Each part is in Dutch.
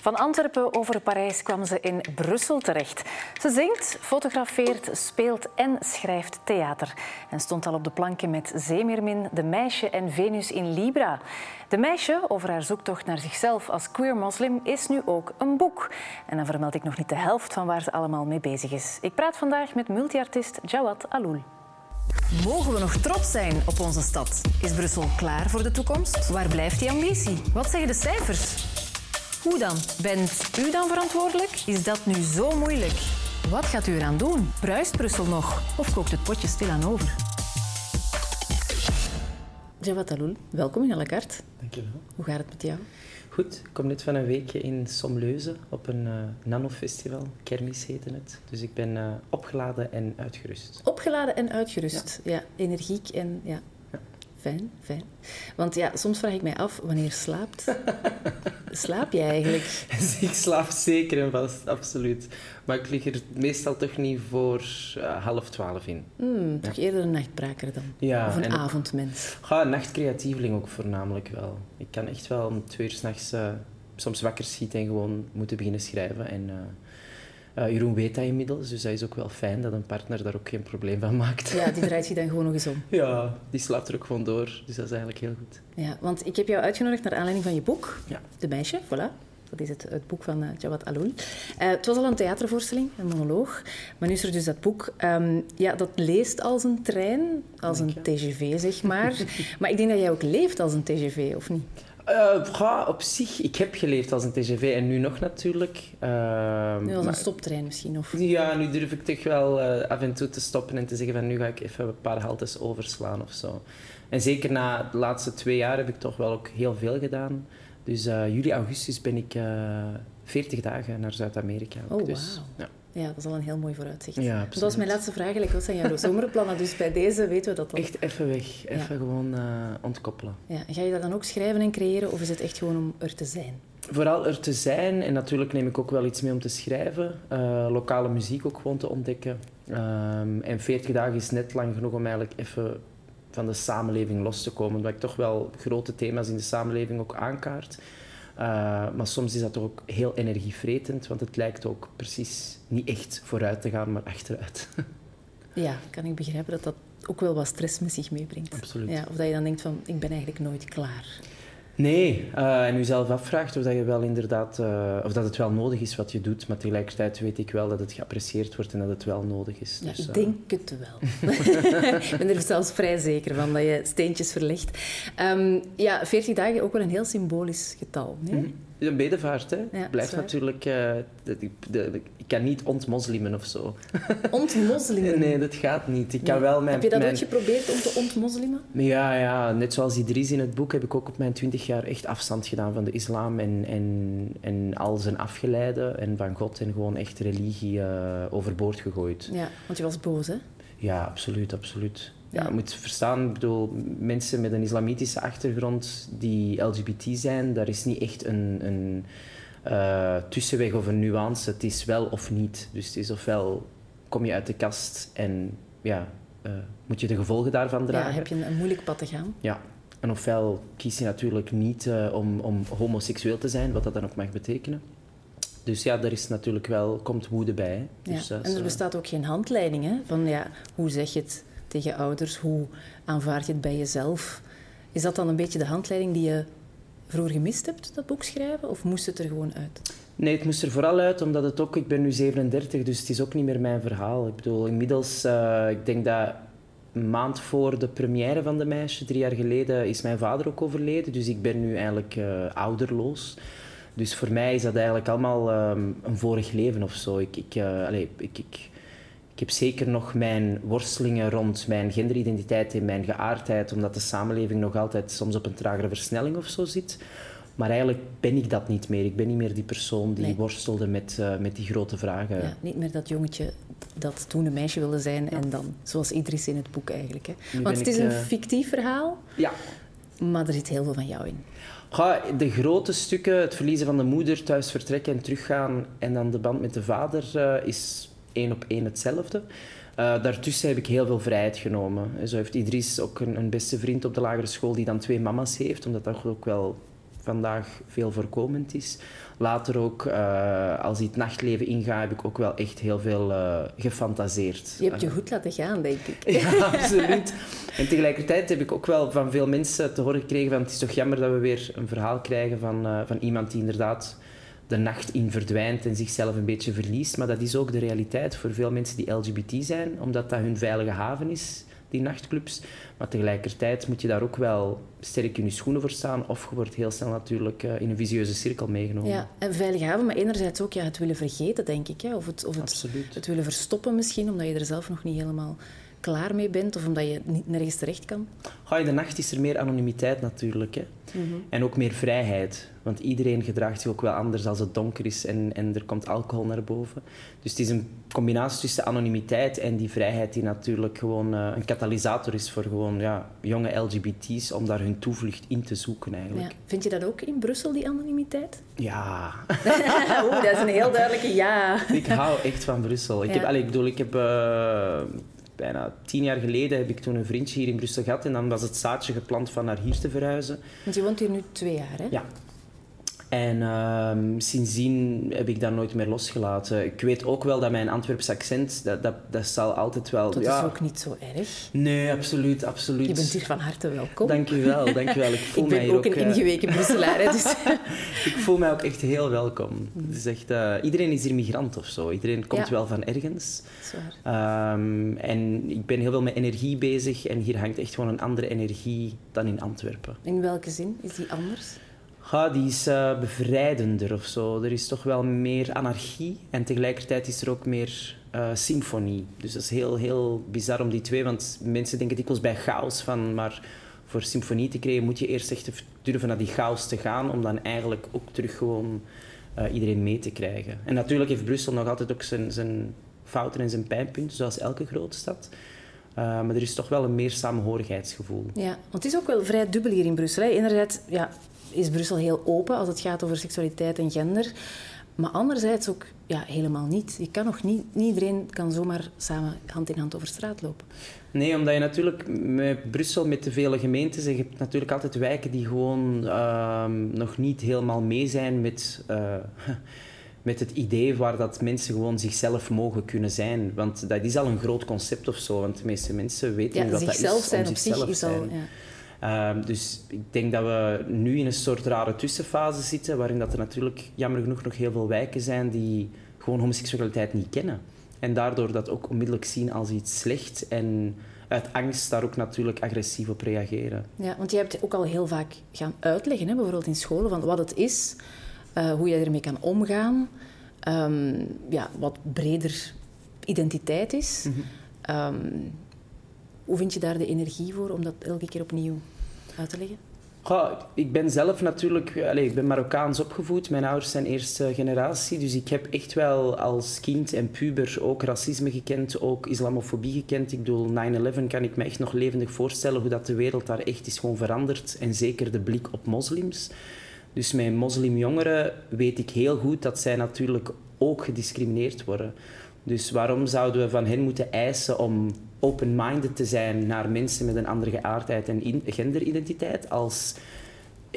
Van Antwerpen over Parijs kwam ze in Brussel terecht. Ze zingt, fotografeert, speelt en schrijft theater. En stond al op de planken met Zeemermin, De Meisje en Venus in Libra. De Meisje, over haar zoektocht naar zichzelf als queer moslim, is nu ook een boek. En dan vermeld ik nog niet de helft van waar ze allemaal mee bezig is. Ik praat vandaag met multiartist Jawad Aloul. Mogen we nog trots zijn op onze stad? Is Brussel klaar voor de toekomst? Waar blijft die ambitie? Wat zeggen de cijfers? Hoe dan? Bent u dan verantwoordelijk? Is dat nu zo moeilijk? Wat gaat u eraan doen? Bruist Brussel nog? Of kookt het potje stilaan over? Jawad Aloul, welkom in à la carte. Dankjewel. Hoe gaat het met jou? Goed, ik kom net van een weekje in Somleuze op een uh, nanofestival. Kermis heette het. Dus ik ben uh, opgeladen en uitgerust. Opgeladen en uitgerust. Ja, ja energiek en ja. Fijn, fijn. Want ja, soms vraag ik mij af, wanneer slaapt? slaap je eigenlijk? ik slaap zeker en vast, absoluut. Maar ik lig er meestal toch niet voor uh, half twaalf in. Mm, ja. Toch eerder een nachtbraker dan? Ja, of een avondmens? Ja, een nachtcreatieveling ook voornamelijk wel. Ik kan echt wel om twee uur s'nachts uh, soms wakker schieten en gewoon moeten beginnen schrijven. En, uh, uh, Jeroen weet dat inmiddels, dus dat is ook wel fijn dat een partner daar ook geen probleem van maakt. Ja, die draait je dan gewoon nog eens om. Ja, die slaapt er ook gewoon door, dus dat is eigenlijk heel goed. Ja, want ik heb jou uitgenodigd naar aanleiding van je boek, ja. De Meisje, voilà. Dat is het, het boek van uh, Jawad Aloul. Uh, het was al een theatervoorstelling, een monoloog. Maar nu is er dus dat boek. Um, ja, dat leest als een trein, als een TGV, zeg maar. maar ik denk dat jij ook leeft als een TGV, of niet? Uh, op zich, ik heb geleefd als een TGV en nu nog natuurlijk. Uh, nu als een stoptrein misschien? Of? Ja, nu durf ik toch wel uh, af en toe te stoppen en te zeggen van nu ga ik even een paar haltes overslaan of zo. En zeker na de laatste twee jaar heb ik toch wel ook heel veel gedaan. Dus juli, augustus ben ik 40 dagen naar Zuid-Amerika. Oh, dus, wow. ja. Ja, dat is al een heel mooi vooruitzicht. Ja, dat was mijn laatste vraag. Eigenlijk. Wat zijn jouw zomerplannen? Dus bij deze weten we dat al. Echt even weg. Even ja. gewoon uh, ontkoppelen. Ja. En ga je dat dan ook schrijven en creëren? Of is het echt gewoon om er te zijn? Vooral er te zijn. En natuurlijk neem ik ook wel iets mee om te schrijven. Uh, lokale muziek ook gewoon te ontdekken. Um, en 40 dagen is net lang genoeg om eigenlijk even van de samenleving los te komen. Omdat ik toch wel grote thema's in de samenleving ook aankaart. Uh, maar soms is dat toch ook heel energievretend, want het lijkt ook precies niet echt vooruit te gaan, maar achteruit. ja, kan ik begrijpen dat dat ook wel wat stress met zich meebrengt. Absoluut. Ja, of dat je dan denkt van, ik ben eigenlijk nooit klaar. Nee, uh, en u zelf afvraagt of, dat je wel inderdaad, uh, of dat het wel nodig is wat je doet, maar tegelijkertijd weet ik wel dat het geapprecieerd wordt en dat het wel nodig is. Ja, dus, ik denk het wel. ik ben er zelfs vrij zeker van dat je steentjes verlegt. Um, ja, 40 dagen ook wel een heel symbolisch getal. Nee? Mm -hmm. Een bedevaart, hè. Ja, Blijft natuurlijk... Uh, de, de, de, ik kan niet ontmoslimen of zo. Ontmoslimen? nee, dat gaat niet. Ik kan wel mijn, heb je dat mijn... ooit geprobeerd om te ontmoslimen? Ja, ja, net zoals Idris in het boek heb ik ook op mijn twintig jaar echt afstand gedaan van de islam en, en, en al zijn afgeleiden en van God en gewoon echt religie uh, overboord gegooid. Ja, want je was boos, hè? Ja, absoluut, absoluut. Ja, je moet verstaan, ik bedoel, mensen met een islamitische achtergrond die LGBT zijn, daar is niet echt een, een uh, tussenweg of een nuance. Het is wel of niet. Dus het is ofwel kom je uit de kast en ja, uh, moet je de gevolgen daarvan dragen. Ja, heb je een, een, moeilijk pad te gaan. Ja, en ofwel kies je natuurlijk niet uh, om, om homoseksueel te zijn, wat dat dan ook mag betekenen. Dus ja, er is natuurlijk wel, komt woede bij. Dus, ja. en er bestaat ook geen handleiding hè? van ja, hoe zeg je het tegen ouders? Hoe aanvaard je het bij jezelf? Is dat dan een beetje de handleiding die je vroeger gemist hebt, dat boek schrijven? Of moest het er gewoon uit? Nee, het moest er vooral uit, omdat het ook... Ik ben nu 37, dus het is ook niet meer mijn verhaal. Ik bedoel, inmiddels... Uh, ik denk dat een maand voor de première van De Meisje, drie jaar geleden, is mijn vader ook overleden. Dus ik ben nu eigenlijk uh, ouderloos. Dus voor mij is dat eigenlijk allemaal um, een vorig leven of zo. Ik, ik, uh, allez, ik, ik heb zeker nog mijn worstelingen rond mijn genderidentiteit en mijn geaardheid, omdat de samenleving nog altijd soms op een tragere versnelling of zo zit. Maar eigenlijk ben ik dat niet meer. Ik ben niet meer die persoon die nee. worstelde met, uh, met die grote vragen. Ja, niet meer dat jongetje dat toen een meisje wilde zijn ja. en dan, zoals Idris in het boek eigenlijk. Hè. Want het is ik, een uh... fictief verhaal, ja. maar er zit heel veel van jou in. Ja, de grote stukken, het verliezen van de moeder, thuis vertrekken en teruggaan en dan de band met de vader, uh, is één op één hetzelfde. Uh, daartussen heb ik heel veel vrijheid genomen. Zo heeft Idris ook een, een, beste vriend op de lagere school die dan twee mama's heeft, omdat dat ook wel vandaag veel voorkomend is. Later ook, uh, als ik het nachtleven inga, heb ik ook wel echt heel veel uh, gefantaseerd. Je hebt je goed laten gaan, denk ik. ja, absoluut. En tegelijkertijd heb ik ook wel van veel mensen te horen gekregen van het is toch jammer dat we weer een verhaal krijgen van, van iemand die inderdaad de nacht in verdwijnt en zichzelf een beetje verliest. Maar dat is ook de realiteit voor veel mensen die LGBT zijn, omdat dat hun veilige haven is die nachtclubs. Maar tegelijkertijd moet je daar ook wel sterk in je schoenen voor staan. Of je wordt heel snel natuurlijk uh, in een visieuze cirkel meegenomen. Ja, en veilig haven, maar enerzijds ook ja, het willen vergeten, denk ik. Ja. Of, het, of het, het willen verstoppen misschien, omdat je er zelf nog niet helemaal klaar mee bent of omdat je niet nergens terecht kan? Ga in de nacht is er meer anonimiteit natuurlijk. Hè? Mhm. En ook meer vrijheid. Want iedereen gedraagt zich ook wel anders als het donker is en, en er komt alcohol naar boven. Dus het is een combinatie tussen anonimiteit en die vrijheid die natuurlijk gewoon uh, een katalysator is voor gewoon ja, jonge LGBT's om daar hun toevlucht in te zoeken eigenlijk. Ja. Vind je dat ook in Brussel, die anonimiteit? Ja. Oeh, dat is een heel duidelijke ja. ik hou echt van Brussel. Ik, heb, ik bedoel, ik heb... Uh, bijna tien jaar geleden heb ik toen een vriendje hier in Brussel gehad en dan was het zaadje geplant van naar hier te verhuizen. Want je woont hier nu twee jaar, hè? Ja. En uh, sindsdien heb ik dat nooit meer losgelaten. Ik weet ook wel dat mijn Antwerps accent, dat, dat, dat zal altijd wel... Dat is ook niet zo erg. Nee, absoluut, absoluut. Je bent hier van harte welkom. Dank je wel, dank je wel. Ik, voel ik ben mij ook een ingeweken Brusselaar. Dus. ik voel mij ook echt heel welkom. Het is echt, uh, iedereen is hier migrant of zo. Iedereen komt wel van ergens. Zwaar. Um, en ik ben heel veel met energie bezig en hier hangt echt gewoon een andere energie dan in Antwerpen. In welke zin is die anders? Die is uh, bevrijdender of zo. Er is toch wel meer anarchie en tegelijkertijd is er ook meer uh, symfonie. Dus dat is heel, heel bizar om die twee, want mensen denken dikwijls bij chaos van, maar voor symfonie te creëren moet je eerst echt durven naar die chaos te gaan om dan eigenlijk ook terug gewoon uh, iedereen mee te krijgen. En natuurlijk heeft Brussel nog altijd ook zijn, zijn fouten en zijn pijnpunten, zoals elke grote stad. Maar er is toch wel een meer samenhorigheidsgevoel. Ja, want het is ook wel vrij dubbel hier in Brussel. Hè. Ja, is Brussel heel open als het gaat over seksualiteit en gender. Maar anderzijds ook ja, helemaal niet. Je kan nog niet, niet iedereen kan zomaar samen hand in hand over straat lopen. Nee, omdat je natuurlijk met Brussel, met de vele gemeentes, en je hebt natuurlijk altijd wijken die gewoon uh, nog niet helemaal mee zijn met, uh, met het idee waar dat mensen gewoon zichzelf mogen kunnen zijn. Want dat is al een groot concept of zo, want de meeste mensen weten ja, niet wat dat is. Zijn om op zich is al... Ja. Um, dus ik denk dat we nu in een soort rare tussenfase zitten, waarin dat er natuurlijk jammer genoeg nog heel veel wijken zijn die gewoon homoseksualiteit niet kennen. En daardoor dat ook onmiddellijk zien als iets slecht en uit angst daar ook natuurlijk agressief op reageren. Ja, want je hebt ook al heel vaak gaan uitleggen, hè, bijvoorbeeld in scholen, van wat het is, uh, hoe je ermee kan omgaan, um, ja, wat breder identiteit is. Mm -hmm. um, hoe vind je daar de energie voor om dat elke keer opnieuw uit te leggen? Ik ben zelf natuurlijk, allez, ik ben Marokkaans opgevoed. Mijn ouders zijn eerste generatie, dus ik heb echt wel als kind en puber ook racisme gekend, ook islamofobie gekend. Ik bedoel, 9-11 kan ik me echt nog levendig voorstellen hoe dat de wereld daar echt is gewoon veranderd. En zeker de blik op moslims. Dus met moslimjongeren weet ik heel goed dat zij natuurlijk ook gediscrimineerd worden. Dus waarom zouden we van hen moeten eisen om open-minded te zijn naar mensen met een andere geaardheid en genderidentiteit, als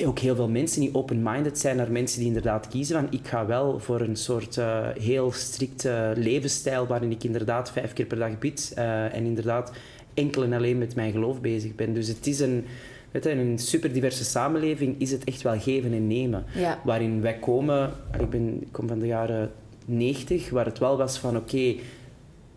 ook heel veel mensen die open-minded zijn naar mensen die inderdaad kiezen van ik ga wel voor een soort uh, heel strikte levensstijl waarin ik inderdaad vijf keer per dag bid uh, en inderdaad enkel en alleen met mijn geloof bezig ben. Dus het is een, weet je, in een superdiverse samenleving is het echt wel geven en nemen. Ja. Waarin wij komen, ik, ben, ik kom van de jaren 90, waar het wel was van oké, okay,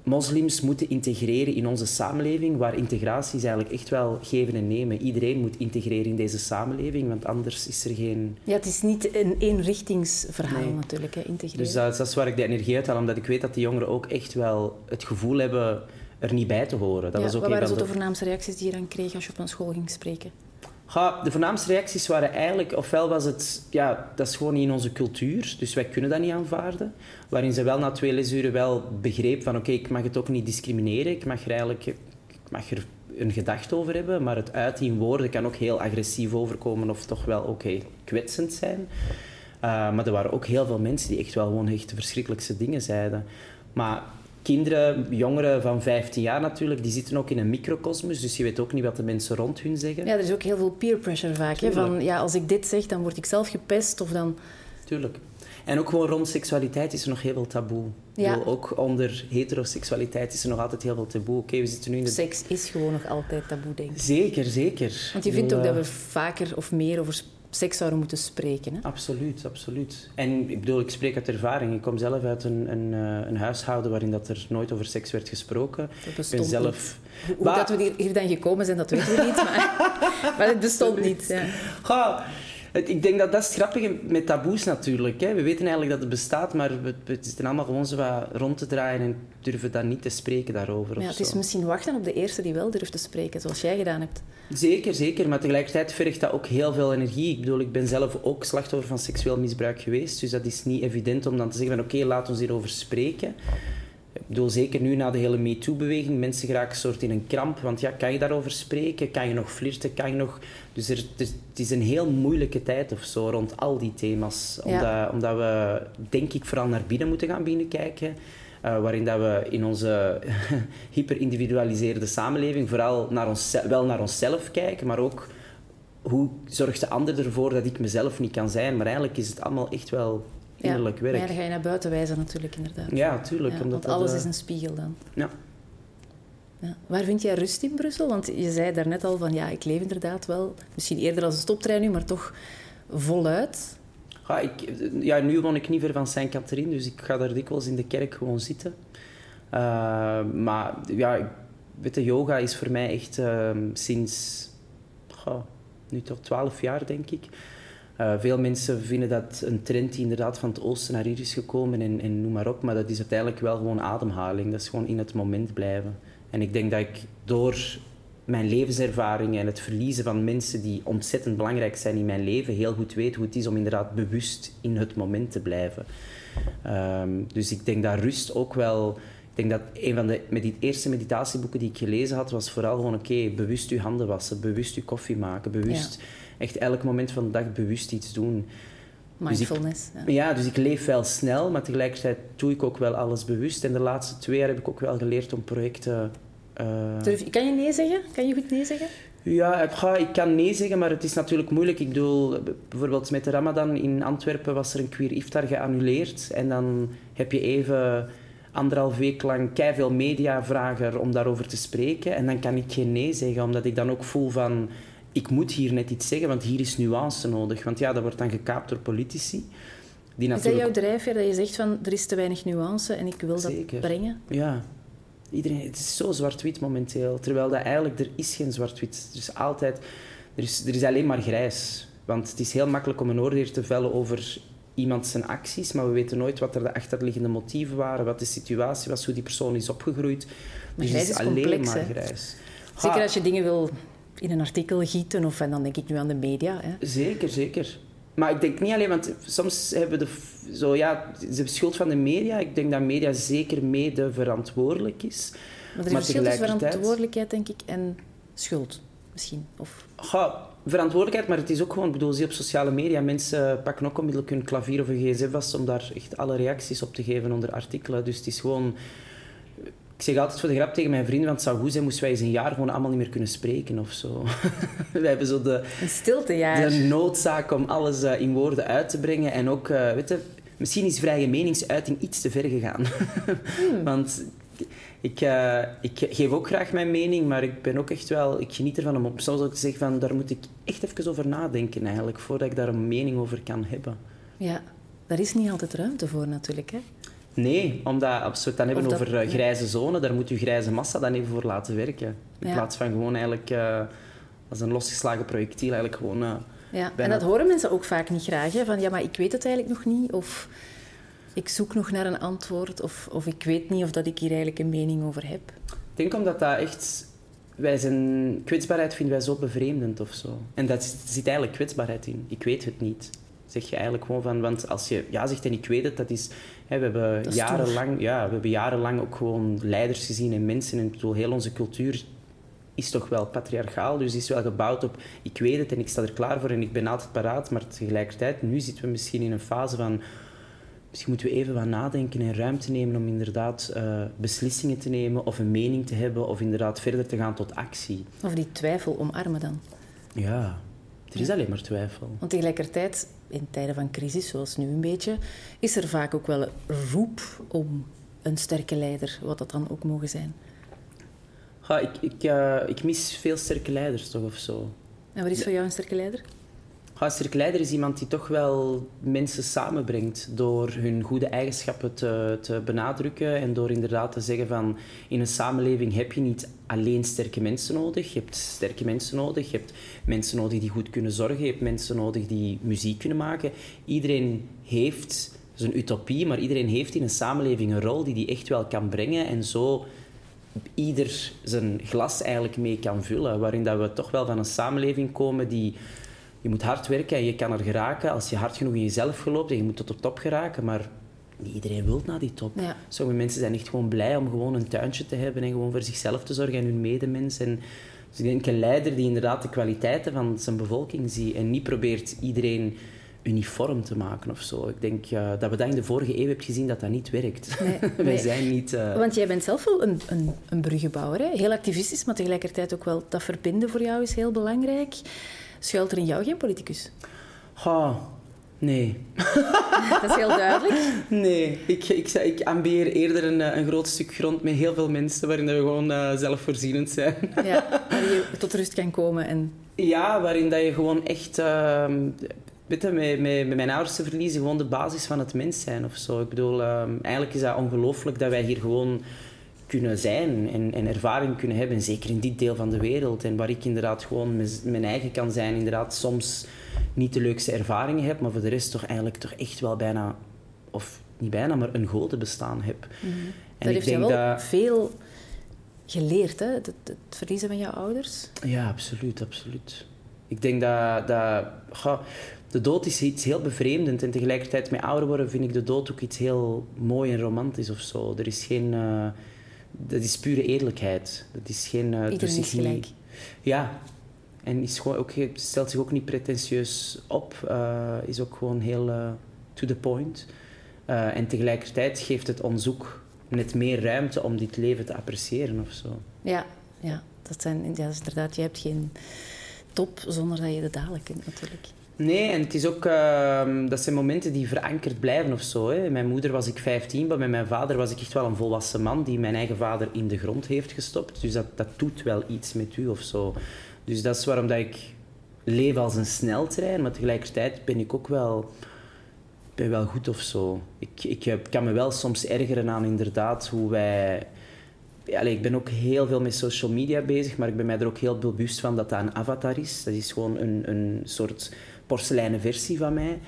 moslims moeten integreren in onze samenleving, waar integratie is eigenlijk echt wel geven en nemen. Iedereen moet integreren in deze samenleving, want anders is er geen... Ja, het is niet een eenrichtingsverhaal nee. natuurlijk, hè, integreren. Dus dat, dat, is waar ik de energie uit haal, omdat ik weet dat die jongeren ook echt wel het gevoel hebben er niet bij te horen. Dat ja, was ook wat waren zo de voornaamste reacties die je dan kreeg als je op een school ging spreken? Ja, de voornaamste reacties waren eigenlijk, ofwel was het, ja, dat is gewoon niet in onze cultuur, dus wij kunnen dat niet aanvaarden. Waarin ze wel na twee lesuren wel begreep van, oké, ik mag het ook niet discrimineren, ik mag er eigenlijk, ik mag er een gedachte over hebben, maar het uiten in woorden kan ook heel agressief overkomen of toch wel, oké, kwetsend zijn. Uh, maar er waren ook heel veel mensen die echt wel gewoon echt verschrikkelijkste dingen zeiden. Maar kinderen, jongeren van 15 jaar natuurlijk, die zitten ook in een microcosmos, dus je weet ook niet wat de mensen rond hun zeggen. Ja, er is ook heel veel peer pressure vaak. Hè? Van, ja, als ik dit zeg, dan word ik zelf gepest of dan... Tuurlijk. En ook gewoon rond seksualiteit is er nog heel veel taboe. Ja. ook onder heteroseksualiteit is er nog altijd heel veel taboe. Oké, we zitten nu in de... Seks is gewoon nog altijd taboe, denk ik. Zeker, zeker. Want je vindt ook dat we vaker of meer over seks zouden moeten spreken. Hè? Absoluut, absoluut. En ik bedoel, ik spreek uit ervaring. Ik kom zelf uit een, een, eh, een huishouden waarin dat er nooit over seks werd gesproken. Dat bestond ik ben zelf... Hoe, dat we hier dan gekomen zijn, dat weten we niet. Maar, maar het bestond niet. Ja. Ik denk dat dat is het grappige met taboes natuurlijk. Hè. We weten eigenlijk dat het bestaat, maar we, we zitten allemaal gewoon zo wat rond te draaien en durven dan niet te spreken daarover. Ja, het is misschien wachten op de eerste die wel durft te spreken, zoals jij gedaan hebt. Zeker, zeker. Maar tegelijkertijd vergt dat ook heel veel energie. Ik bedoel, ik ben zelf ook slachtoffer van seksueel misbruik geweest. Dus dat is niet evident om dan te zeggen van oké, laat ons hierover spreken. Ik bedoel, zeker nu na de hele MeToo-beweging, mensen geraken soort in een kramp. Want ja, kan je daarover spreken? Kan je nog flirten? Kan je nog... Dus er, het is een heel moeilijke tijd of zo rond al die thema's. Omdat, omdat we, denk ik, vooral naar binnen moeten gaan binnenkijken. Uh, waarin dat we in onze hyper-individualiseerde samenleving vooral naar ons, wel naar onszelf kijken, maar ook hoe zorgt de ander ervoor dat ik mezelf niet kan zijn. Maar eigenlijk is het allemaal echt wel innerlijk werk. Ja, dan ga je naar buiten wijzen natuurlijk, inderdaad. Ja, natuurlijk. Ja, omdat want alles is een spiegel dan. Ja. ja. Waar vind jij rust in Brussel? Want je zei daarnet al van, ja, ik leef inderdaad wel, misschien eerder als een stoptrein nu, maar toch voluit. Ja, ik, ja, nu woon ik niet ver van Sint-Catherine, dus ik ga daar dikwijls in de kerk gewoon zitten. Uh, maar ja, weet je, yoga is voor mij echt uh, sinds nu toch twaalf jaar, denk ik. Uh, veel mensen vinden dat een trend die inderdaad van het oosten naar hier is gekomen en, en noem maar op. Maar dat is uiteindelijk wel gewoon ademhaling. Dat is gewoon in het moment blijven. En ik denk dat ik door mijn levenservaring en het verliezen van mensen die ontzettend belangrijk zijn in mijn leven, heel goed weet hoe het is om inderdaad bewust in het moment te blijven. Um, dus ik denk dat rust ook wel. Ik denk dat een van de met eerste meditatieboeken die ik gelezen had, was vooral gewoon: oké, bewust je handen wassen, bewust je koffie maken, bewust echt elk moment van de dag bewust iets doen. Mindfulness. Dus ik, ja. dus ik leef wel snel, maar tegelijkertijd doe ik ook wel alles bewust. En de laatste twee jaar heb ik ook wel geleerd om projecten uh... kan je nee zeggen? Kan je goed nee zeggen? Ja, ik kan nee zeggen, maar het is natuurlijk moeilijk. Ik bedoel, bijvoorbeeld met de Ramadan in Antwerpen was er een queer iftar geannuleerd. En dan heb je even anderhalf week lang veel media vragen om daarover te spreken. En dan kan ik geen nee zeggen, omdat ik dan ook voel van... Ik moet hier net iets zeggen, want hier is nuance nodig. Want ja, dat wordt dan gekaapt door politici. Die natuurlijk... Is dat jouw drijfveer, dat je zegt van er is te weinig nuance en ik wil dat brengen? Ja, Iedereen, het is zo zwart-wit momenteel. Terwijl dat eigenlijk, er is geen zwart-wit. Er is altijd... Er is, er is alleen maar grijs. Want het is heel makkelijk om een oordeel te vellen over iemand zijn acties, maar we weten nooit wat er de achterliggende motieven waren, wat de situatie was, hoe die persoon is opgegroeid. Maar dus het is, alleen complex, maar grijs. Zeker als je dingen wil in een artikel gieten, of en dan denk ik nu aan de media. Hè. Zeker, zeker. Maar ik denk niet alleen, want soms hebben we de, zo, ja, de schuld van de media. Ik denk dat media zeker mede verantwoordelijk is. Maar er is verschil tussen verantwoordelijkheid, denk ik, en schuld misschien. Of... Ja, verantwoordelijkheid, maar het is ook gewoon, ik bedoel, zie op sociale media, mensen pakken ook onmiddellijk hun klavier of een gsm vast om daar echt alle reacties op te geven onder artikelen. Dus het is gewoon ik zeg altijd voor de grap tegen mijn vrienden, want het zou goed zijn moesten wij eens een jaar gewoon allemaal niet meer kunnen spreken of zo. wij hebben zo de, een stiltejaar. de noodzaak om alles uh, in woorden uit te brengen. En ook, uh, weet je, misschien is vrije meningsuiting iets te ver gegaan. hmm. Want ik, uh, ik geef ook graag mijn mening, maar ik ben ook echt wel... Ik geniet ervan om soms ook te zeggen van, daar moet ik echt even over nadenken eigenlijk, voordat ik daar een mening over kan hebben. Ja, daar is niet altijd ruimte voor natuurlijk, hè? Nee, omdat als we het dan hebben over uh, grijze zone, daar moet je grijze massa dan even voor laten werken. In plaats van gewoon eigenlijk uh, als een losgeslagen projectiel eigenlijk gewoon... Uh, ja, en dat horen mensen ook vaak niet graag. Hè? Van ja, maar ik weet het eigenlijk nog niet. Of ik zoek nog naar een antwoord. Of, of ik weet niet of dat ik hier eigenlijk een mening over heb. Ik denk omdat dat echt... Wij zijn... Kwetsbaarheid vinden wij zo bevreemdend of zo. En daar zit eigenlijk kwetsbaarheid in. Ik weet het niet zeg je eigenlijk gewoon van... Want als je ja zegt en ik weet het, dat is... Hè, we, hebben jarenlang, ja, we hebben jarenlang ook gewoon leiders gezien en mensen. En ik bedoel, heel onze cultuur is toch wel patriarchaal. Dus is wel gebouwd op... Ik weet het en ik sta er klaar voor en ik ben altijd paraat. Maar tegelijkertijd, nu zitten we misschien in een fase van... misschien moeten we even wat nadenken en ruimte nemen om inderdaad uh, beslissingen te nemen of een mening te hebben of inderdaad verder te gaan tot actie. Of die twijfel omarmen dan. Ja, er is alleen maar twijfel. Want tegelijkertijd, in tijden van crisis, zoals nu een beetje, is er vaak ook wel een roep om een sterke leider, wat dat dan ook mogen zijn. Ja, ik, ik, uh, ik mis veel sterke leiders toch of zo. En wat is voor jou een sterke leider? Sterke leider is iemand die toch wel mensen samenbrengt door hun goede eigenschappen te, te benadrukken en door inderdaad te zeggen van in een samenleving heb je niet alleen sterke mensen nodig. Je hebt sterke mensen nodig. Je hebt mensen nodig die goed kunnen zorgen. Je hebt mensen nodig die muziek kunnen maken. Iedereen heeft, een utopie, maar iedereen heeft in een samenleving een rol die die echt wel kan brengen en zo ieder zijn glas eigenlijk mee kan vullen. Waarin dat we toch wel van een samenleving komen die je moet hard werken en je kan er geraken als je hard genoeg in jezelf geloopt en je moet tot de top geraken. Maar niet iedereen wil naar die top. Sommige mensen zijn echt gewoon blij om gewoon een tuintje te hebben en gewoon voor zichzelf te zorgen en hun medemens. En dus ik denk een leider die inderdaad de kwaliteiten van zijn bevolking ziet en niet probeert iedereen uniform te maken of zo. Ik denk uh, dat we dat in de vorige eeuw hebben gezien dat dat niet werkt. Nee, Wij zijn niet... Uh... Want jij bent zelf wel een, een, een bruggenbouwer. Hè? Heel activistisch, maar tegelijkertijd ook wel dat verbinden voor jou is heel belangrijk. Schuilt er in jou geen politicus? Ha, nee. Dat is heel duidelijk. Nee, ik, ik, ik ambieer eerder een, eh, een groot stuk grond met heel veel mensen waarin we gewoon uh, zelfvoorzienend zijn. Ja, waar je tot rust kan komen. En... Ja, waarin dat je gewoon echt... Uh, weet je, met, met, met, mijn ouders te verliezen, gewoon de basis van het mens zijn of zo. Ik bedoel, ehm, eigenlijk is dat ongelooflijk dat wij hier gewoon kunnen zijn en, en, ervaring kunnen hebben, zeker in dit deel van de wereld. En waar ik inderdaad gewoon mijn eigen kan zijn, inderdaad soms niet de leukste ervaringen heb, maar voor de rest toch eigenlijk toch echt wel bijna, of niet bijna, maar een goede bestaan heb. Mm -hmm. En dat heeft je wel dat... veel geleerd, hè? Het, het, verliezen van jouw ouders? Ja, absoluut, absoluut. Ik denk dat... dat de dood is iets heel bevreemdend en tegelijkertijd met ouder worden vind ik de dood ook iets heel mooi en romantisch of zo. Er is geen... Uh, dat is pure eerlijkheid. Dat is geen... Uh, Iedereen is gelijk. ja. En is gewoon ook, stelt zich ook niet pretentieus op. Uh, is ook gewoon heel uh, to the point. En tegelijkertijd geeft het ons ook net meer ruimte om dit leven te appreciëren of zo. Ja, ja. Dat, zijn, ja, dat is inderdaad... Je hebt geen top zonder dat je de dalen kunt natuurlijk. Nee, en het is ook, uh, dat zijn momenten die verankerd blijven of zo. Hè. Mijn moeder was ik 15, maar met mijn vader was ik echt wel een volwassen man die mijn eigen vader in de grond heeft gestopt. Dus dat, dat doet wel iets met u of zo. Dus dat is waarom dat ik leef als een sneltrein, maar tegelijkertijd ben ik ook wel, ben wel goed of zo. Ik, ik kan me wel soms ergeren aan inderdaad hoe wij Allee, ik ben ook heel veel met social media bezig, maar ik ben mij er ook heel bewust van dat dat een avatar is. Dat is gewoon een, een soort porseleinen versie van mij.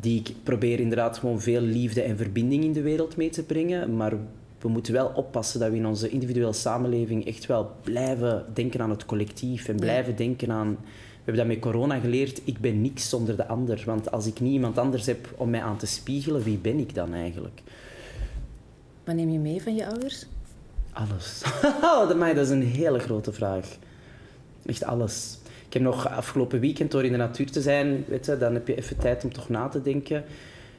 Die ik probeer inderdaad gewoon veel liefde en verbinding in de wereld mee te brengen. Maar we moeten wel oppassen dat we in onze individuele samenleving echt wel blijven denken aan het collectief. En blijven denken aan... We hebben dat met corona geleerd. Ik ben niks zonder de ander. Want als ik niet iemand anders heb om mij aan te spiegelen, wie ben ik dan eigenlijk? Wat neem je mee van je ouders? Alles. dat is een hele grote vraag. Echt alles. Ik heb nog afgelopen weekend door in de natuur te zijn, weet je, dan heb je even tijd om toch na te denken.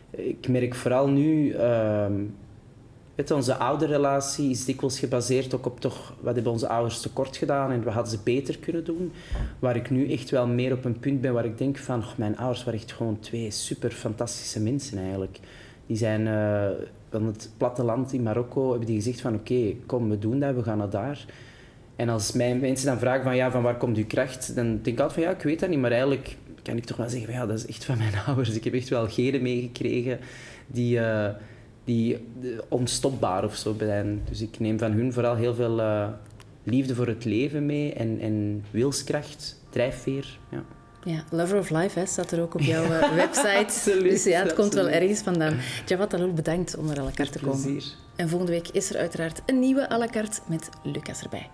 Ik merk vooral nu, uh, weet je, onze ouderrelatie is dikwijls gebaseerd ook op toch, wat hebben onze ouders tekort gedaan en wat hadden ze beter kunnen doen. Waar ik nu echt wel meer op een punt ben waar ik denk van, mijn ouders waren echt gewoon twee super fantastische mensen eigenlijk. Die zijn uh, van het platteland in Marokko, hebben die gezegd van oké, kom, we doen dat, we gaan naar daar. En als mijn mensen dan vragen van, ja, van waar komt uw kracht, dan denk ik altijd van ja, ik weet dat niet, maar eigenlijk kan ik toch wel zeggen van ja, dat is echt van mijn ouders. Ik heb echt wel genen meegekregen die, uh, die uh, onstopbaar of zo zijn. Dus ik neem van hun vooral heel veel uh, liefde voor het leven mee en, en wilskracht, drijfveer. Ja. Ja, Lover of Life hè, staat er ook op jouw website. absoluut, dus ja, het komt wel ergens vandaan. Jawad Alul, bedankt om naar à la carte te komen. En volgende week is er uiteraard een nieuwe à la carte met Lucas erbij.